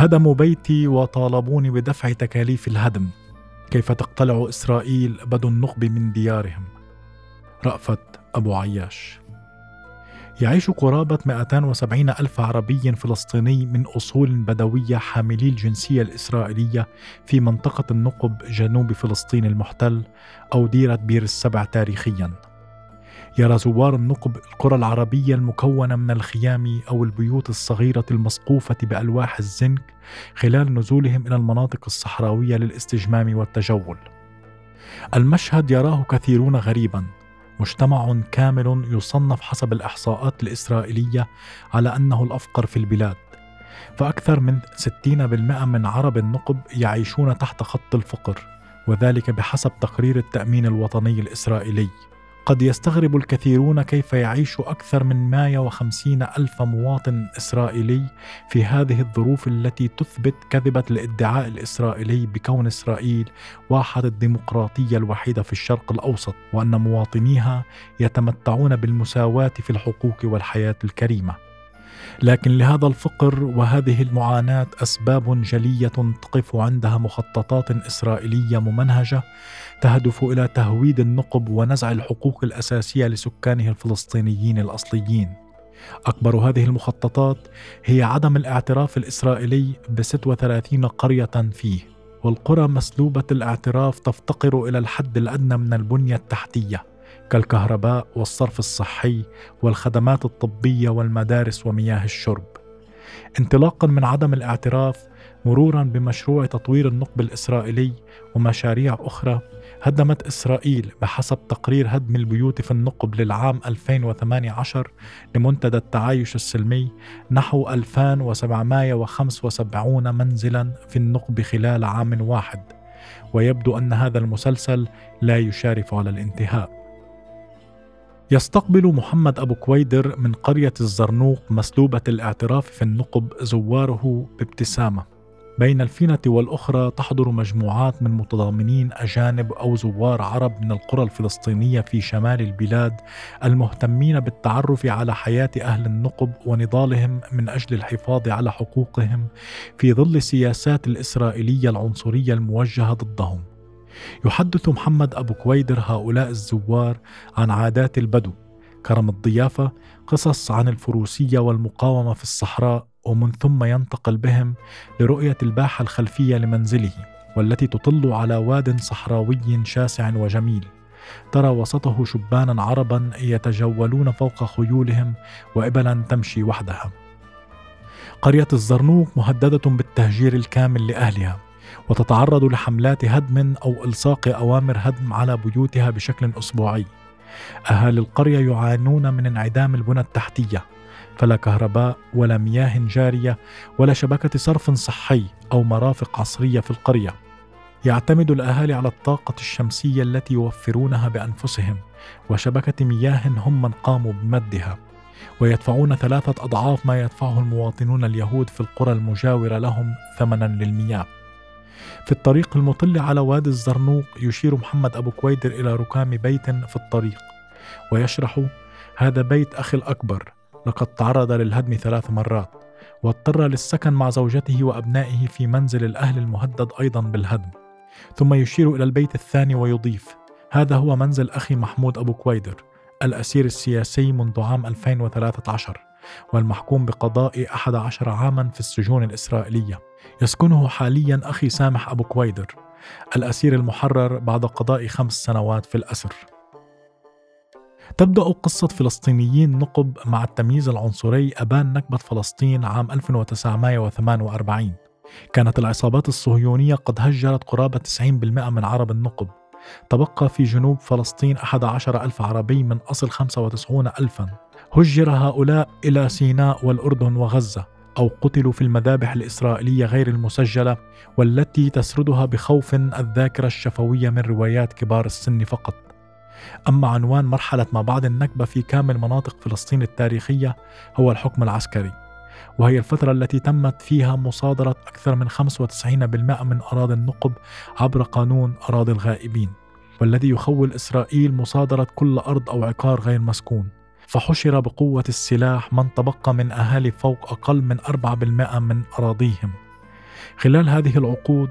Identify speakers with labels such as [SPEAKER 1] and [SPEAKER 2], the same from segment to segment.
[SPEAKER 1] هدموا بيتي وطالبوني بدفع تكاليف الهدم. كيف تقتلع إسرائيل بدو النخب من ديارهم؟ رأفت أبو عياش. يعيش قرابة 270 ألف عربي فلسطيني من أصول بدوية حاملي الجنسية الإسرائيلية في منطقة النقب جنوب فلسطين المحتل أو ديرة بير السبع تاريخياً. يرى زوار النقب القرى العربية المكونة من الخيام أو البيوت الصغيرة المسقوفة بألواح الزنك خلال نزولهم إلى المناطق الصحراوية للاستجمام والتجول. المشهد يراه كثيرون غريبا. مجتمع كامل يصنف حسب الإحصاءات الإسرائيلية على أنه الأفقر في البلاد. فأكثر من 60% من عرب النقب يعيشون تحت خط الفقر وذلك بحسب تقرير التأمين الوطني الإسرائيلي. قد يستغرب الكثيرون كيف يعيش أكثر من 150 ألف مواطن إسرائيلي في هذه الظروف التي تثبت كذبة الادعاء الإسرائيلي بكون إسرائيل واحد الديمقراطية الوحيدة في الشرق الأوسط وأن مواطنيها يتمتعون بالمساواة في الحقوق والحياة الكريمة. لكن لهذا الفقر وهذه المعاناة أسباب جلية تقف عندها مخططات إسرائيلية ممنهجة تهدف إلى تهويد النقب ونزع الحقوق الأساسية لسكانه الفلسطينيين الأصليين. أكبر هذه المخططات هي عدم الاعتراف الإسرائيلي ب 36 قرية فيه والقرى مسلوبة الاعتراف تفتقر إلى الحد الأدنى من البنية التحتية. كالكهرباء والصرف الصحي والخدمات الطبية والمدارس ومياه الشرب. انطلاقا من عدم الاعتراف مرورا بمشروع تطوير النقب الإسرائيلي ومشاريع أخرى هدمت إسرائيل بحسب تقرير هدم البيوت في النقب للعام 2018 لمنتدى التعايش السلمي نحو 2775 منزلا في النقب خلال عام واحد. ويبدو أن هذا المسلسل لا يشارف على الانتهاء. يستقبل محمد أبو كويدر من قرية الزرنوق مسلوبة الاعتراف في النقب زواره بابتسامة. بين الفينة والأخرى تحضر مجموعات من متضامنين أجانب أو زوار عرب من القرى الفلسطينية في شمال البلاد المهتمين بالتعرف على حياة أهل النقب ونضالهم من أجل الحفاظ على حقوقهم في ظل سياسات الإسرائيلية العنصرية الموجهة ضدهم. يحدث محمد أبو كويدر هؤلاء الزوار عن عادات البدو كرم الضيافة قصص عن الفروسية والمقاومة في الصحراء ومن ثم ينتقل بهم لرؤية الباحة الخلفية لمنزله والتي تطل على واد صحراوي شاسع وجميل. ترى وسطه شبانا عربا يتجولون فوق خيولهم وإبلا تمشي وحدها. قرية الزرنوق مهددة بالتهجير الكامل لأهلها. وتتعرض لحملات هدم أو إلصاق أوامر هدم على بيوتها بشكل أسبوعي. أهالي القرية يعانون من انعدام البنى التحتية فلا كهرباء ولا مياه جارية ولا شبكة صرف صحي أو مرافق عصرية في القرية. يعتمد الأهالي على الطاقة الشمسية التي يوفرونها بأنفسهم وشبكة مياه هم من قاموا بمدها. ويدفعون ثلاثة أضعاف ما يدفعه المواطنون اليهود في القرى المجاورة لهم ثمنا للمياه. في الطريق المطل على وادي الزرنوق يشير محمد أبو كويدر إلى ركام بيت في الطريق ويشرح هذا بيت أخي الأكبر لقد تعرض للهدم ثلاث مرات واضطر للسكن مع زوجته وأبنائه في منزل الأهل المهدد أيضا بالهدم ثم يشير إلى البيت الثاني ويضيف هذا هو منزل أخي محمود أبو كويدر الأسير السياسي منذ عام 2013 والمحكوم بقضاء 11 عاما في السجون الإسرائيلية. يسكنه حاليا أخي سامح أبو كويدر الأسير المحرر بعد قضاء خمس سنوات في الأسر. تبدأ قصة فلسطينيين نقب مع التمييز العنصري أبان نكبة فلسطين عام 1948 كانت العصابات الصهيونية قد هجرت قرابة 90% من عرب النقب. تبقى في جنوب فلسطين 11 ألف عربي من أصل 95 ألفا. هجر هؤلاء إلى سيناء والأردن وغزة أو قتلوا في المذابح الإسرائيلية غير المسجلة والتي تسردها بخوف الذاكرة الشفوية من روايات كبار السن فقط. أما عنوان مرحلة ما بعد النكبة في كامل مناطق فلسطين التاريخية هو الحكم العسكري، وهي الفترة التي تمت فيها مصادرة أكثر من 95% من أراضي النقب عبر قانون أراضي الغائبين، والذي يخول إسرائيل مصادرة كل أرض أو عقار غير مسكون. فحشر بقوة السلاح من تبقى من أهالي فوق أقل من 4% من أراضيهم. خلال هذه العقود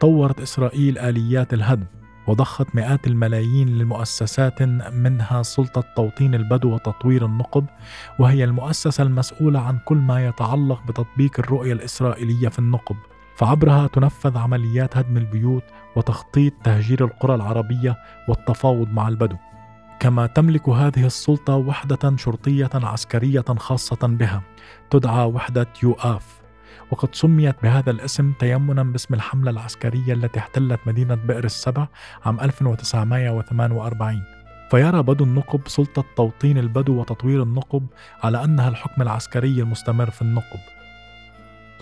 [SPEAKER 1] طورت إسرائيل آليات الهدم وضخت مئات الملايين لمؤسسات منها سلطة توطين البدو وتطوير النقب وهي المؤسسة المسؤولة عن كل ما يتعلق بتطبيق الرؤية الإسرائيلية في النقب. فعبرها تنفذ عمليات هدم البيوت وتخطيط تهجير القرى العربية والتفاوض مع البدو. كما تملك هذه السلطة وحدة شرطية عسكرية خاصة بها تدعى وحدة يوآف. وقد سميت بهذا الاسم تيمنا باسم الحملة العسكرية التي احتلت مدينة بئر السبع عام 1948 فيرى بدو النقب سلطة توطين البدو وتطوير النقب على أنها الحكم العسكري المستمر في النقب.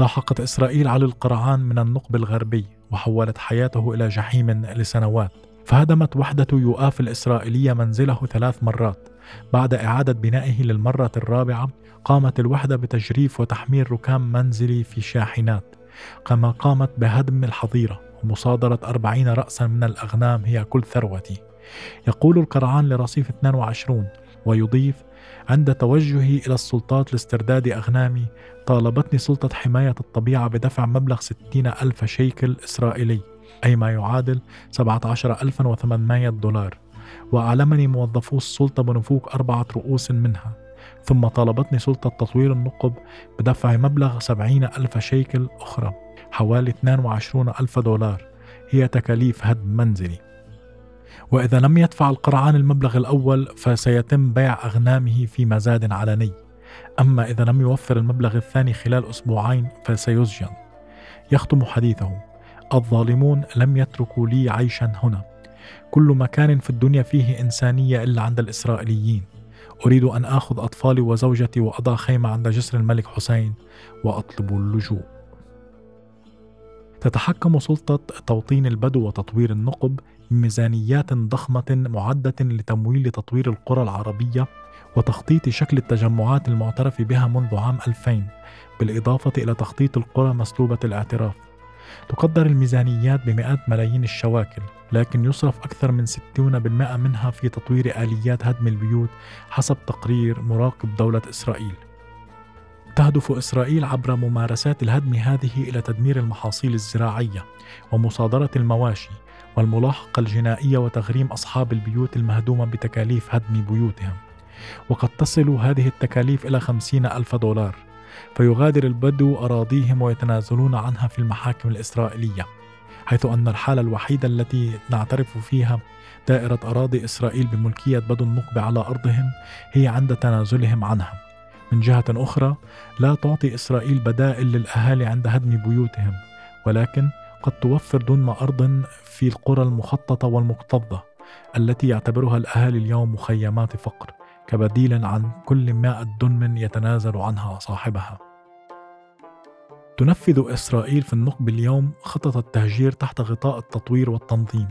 [SPEAKER 1] لاحقت إسرائيل علي القرعان من النقب الغربي وحولت حياته إلى جحيم لسنوات. فهدمت وحدة يؤاف الإسرائيلية منزله ثلاث مرات. بعد إعادة بنائه للمرة الرابعة قامت الوحدة بتجريف وتحميل ركام منزلي في شاحنات كما قامت بهدم الحظيرة ومصادرة أربعين رأسا من الأغنام هي كل ثروتي. يقول القرعان لرصيف 22 ويضيف عند توجهي إلى السلطات لاسترداد أغنامي طالبتني سلطة حماية الطبيعة بدفع مبلغ ستين ألف شيكل إسرائيلي أي ما يعادل 17800 دولار. وأعلمني موظفو السلطة بنفوك أربعة رؤوس منها. ثم طالبتني سلطة تطوير النقب بدفع مبلغ سبعين ألف شيكل أخرى حوالي 22 ألف دولار. هي تكاليف هدم منزلي. وإذا لم يدفع القرعان المبلغ الأول فسيتم بيع أغنامه في مزاد علني. أما إذا لم يوفر المبلغ الثاني خلال أسبوعين فسيسجن. يختم حديثه. الظالمون لم يتركوا لي عيشا هنا. كل مكان في الدنيا فيه إنسانية إلا عند الإسرائيليين. أريد أن آخذ أطفالي وزوجتي وأضع خيمة عند جسر الملك حسين وأطلب اللجوء. تتحكم سلطة توطين البدو وتطوير النقب بميزانيات ضخمة معدة لتمويل تطوير القرى العربية وتخطيط شكل التجمعات المعترف بها منذ عام 2000 بالإضافة إلى تخطيط القرى مسلوبة الاعتراف. تقدر الميزانيات بمئات ملايين الشواكل لكن يصرف أكثر من 60% منها في تطوير آليات هدم البيوت حسب تقرير مراقب دولة إسرائيل. تهدف إسرائيل عبر ممارسات الهدم هذه إلى تدمير المحاصيل الزراعية ومصادرة المواشي والملاحقة الجنائية وتغريم أصحاب البيوت المهدومة بتكاليف هدم بيوتهم. وقد تصل هذه التكاليف إلى خمسين ألف دولار. فيغادر البدو أراضيهم ويتنازلون عنها في المحاكم الإسرائيلية حيث أن الحالة الوحيدة التي نعترف فيها دائرة أراضي إسرائيل بملكية بدو النقب على أرضهم هي عند تنازلهم عنها. من جهة أخرى لا تعطي إسرائيل بدائل للأهالي عند هدم بيوتهم ولكن قد توفر دون أرض في القرى المخططة والمكتظة التي يعتبرها الأهالي اليوم مخيمات فقر. كبديل عن كل مائة دنم يتنازل عنها صاحبها. تنفذ إسرائيل في النقب اليوم خطط التهجير تحت غطاء التطوير والتنظيم.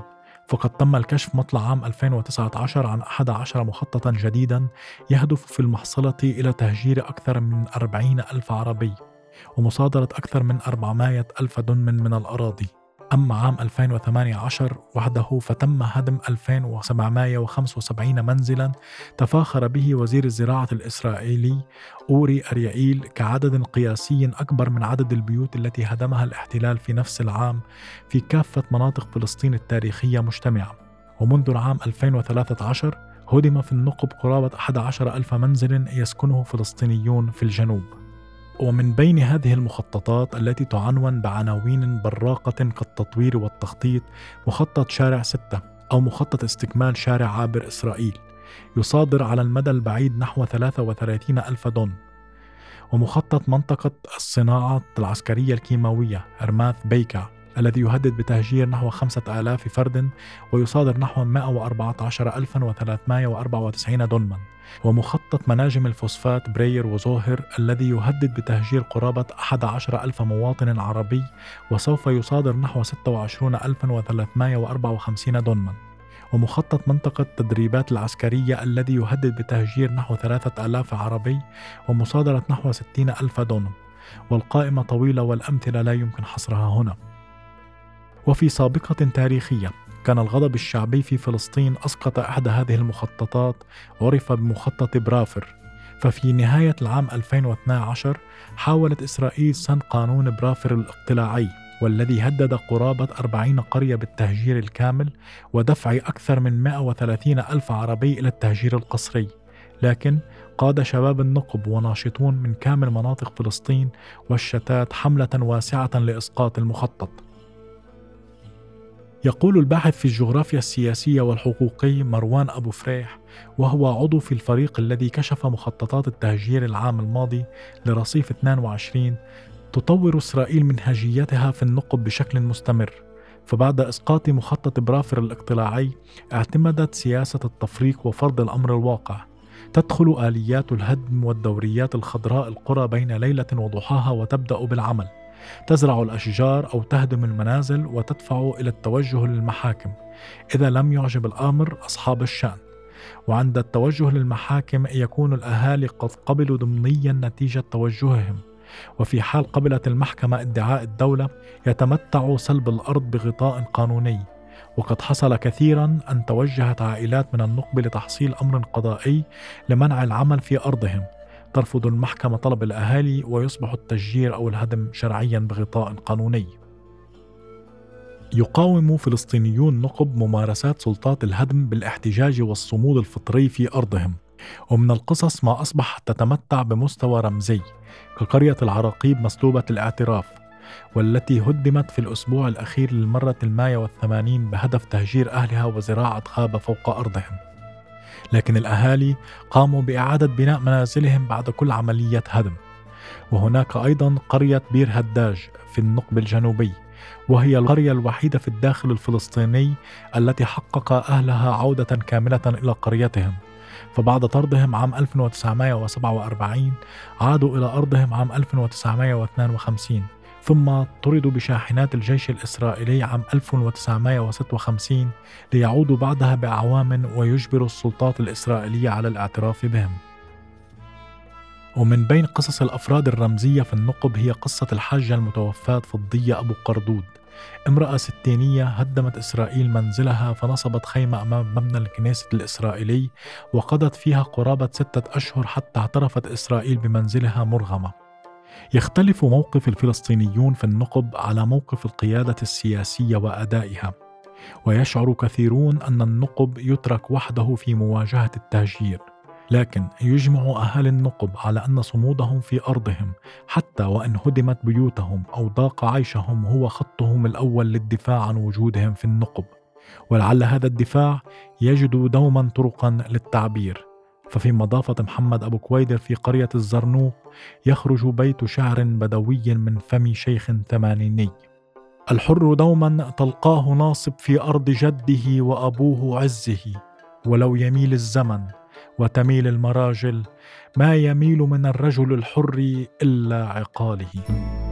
[SPEAKER 1] فقد تم الكشف مطلع عام 2019 عن 11 مخططا جديدا يهدف في المحصلة إلى تهجير أكثر من 40 ألف عربي ومصادرة أكثر من 400 ألف دنم من الأراضي. أما عام 2018 وحده فتم هدم 2775 منزلا تفاخر به وزير الزراعة الإسرائيلي أوري أريائيل كعدد قياسي أكبر من عدد البيوت التي هدمها الاحتلال في نفس العام في كافة مناطق فلسطين التاريخية مجتمعة. ومنذ العام 2013 هدم في النقب قرابة 11 ألف منزل يسكنه فلسطينيون في الجنوب. ومن بين هذه المخططات التي تعنون بعناوين براقة كالتطوير والتخطيط مخطط شارع ستة أو مخطط استكمال شارع عابر إسرائيل يصادر على المدى البعيد نحو 33 ألف دون. ومخطط منطقة الصناعة العسكرية الكيماوية أرماث بيكا الذي يهدد بتهجير نحو خمسة آلاف فرد ويصادر نحو 114394 دنما ومخطط مناجم الفوسفات برير وزوهر الذي يهدد بتهجير قرابة 11 ألف مواطن عربي وسوف يصادر نحو 26354 دنما ومخطط منطقة تدريبات العسكرية الذي يهدد بتهجير نحو ثلاثة آلاف عربي ومصادرة نحو ستين ألف دونم والقائمة طويلة والأمثلة لا يمكن حصرها هنا. وفي سابقة تاريخية كان الغضب الشعبي في فلسطين أسقط إحدى هذه المخططات عرف بمخطط برافر. ففي نهاية العام 2012 حاولت إسرائيل سن قانون برافر الاقتلاعي والذي هدد قرابة 40 قرية بالتهجير الكامل ودفع أكثر من 130 ألف عربي إلى التهجير القسري. لكن قاد شباب النقب وناشطون من كامل مناطق فلسطين والشتات حملة واسعة لإسقاط المخطط. يقول الباحث في الجغرافيا السياسية والحقوقي مروان أبو فريح وهو عضو في الفريق الذي كشف مخططات التهجير العام الماضي لرصيف 22 تطور إسرائيل منهجيتها في النقب بشكل مستمر. فبعد إسقاط مخطط برافر الاقتلاعي اعتمدت سياسة التفريق وفرض الأمر الواقع. تدخل آليات الهدم والدوريات الخضراء القرى بين ليلة وضحاها وتبدأ بالعمل. تزرع الأشجار أو تهدم المنازل وتدفع إلى التوجه للمحاكم. إذا لم يعجب الأمر أصحاب الشأن. وعند التوجه للمحاكم يكون الأهالي قد قبلوا ضمنيا نتيجة توجههم. وفي حال قبلت المحكمة ادعاء الدولة يتمتع سلب الأرض بغطاء قانوني. وقد حصل كثيرا أن توجهت عائلات من النقب لتحصيل أمر قضائي لمنع العمل في أرضهم. ترفض المحكمة طلب الأهالي ويصبح التشجير أو الهدم شرعيا بغطاء قانوني. يقاوم فلسطينيون نقب ممارسات سلطات الهدم بالاحتجاج والصمود الفطري في أرضهم. ومن القصص ما أصبح تتمتع بمستوى رمزي كقرية العراقيب مسلوبة الاعتراف والتي هدمت في الأسبوع الأخير للمرة الماية والثمانين بهدف تهجير أهلها وزراعة غابة فوق أرضهم. لكن الأهالي قاموا بإعادة بناء منازلهم بعد كل عملية هدم. وهناك أيضا قرية بير هداج في النقب الجنوبي وهي القرية الوحيدة في الداخل الفلسطيني التي حقق أهلها عودة كاملة إلى قريتهم. فبعد طردهم عام 1947 عادوا إلى أرضهم عام 1952 ثم طردوا بشاحنات الجيش الإسرائيلي عام 1956 ليعودوا بعدها بأعوام ويجبروا السلطات الإسرائيلية على الاعتراف بهم. ومن بين قصص الأفراد الرمزية في النقب هي قصة الحاجة المتوفاة فضية أبو قردود. امرأة ستينية هدمت إسرائيل منزلها فنصبت خيمة أمام مبنى الكنيسة الإسرائيلي وقضت فيها قرابة ستة أشهر حتى اعترفت إسرائيل بمنزلها مرغمة. يختلف موقف الفلسطينيون في النقب على موقف القيادة السياسية وأدائها. ويشعر كثيرون أن النقب يترك وحده في مواجهة التهجير. لكن يجمع أهالي النقب على أن صمودهم في أرضهم حتى وإن هدمت بيوتهم أو ضاق عيشهم هو خطهم الأول للدفاع عن وجودهم في النقب. ولعل هذا الدفاع يجد دوما طرقا للتعبير. ففي مضافة محمد أبو كويدر في قرية الزرنوق يخرج بيت شعر بدوي من فم شيخ ثمانيني. الحر دوما تلقاه ناصب في أرض جده وأبوه عزه ولو يميل الزمن وتميل المراجل ما يميل من الرجل الحر إلا عقاله.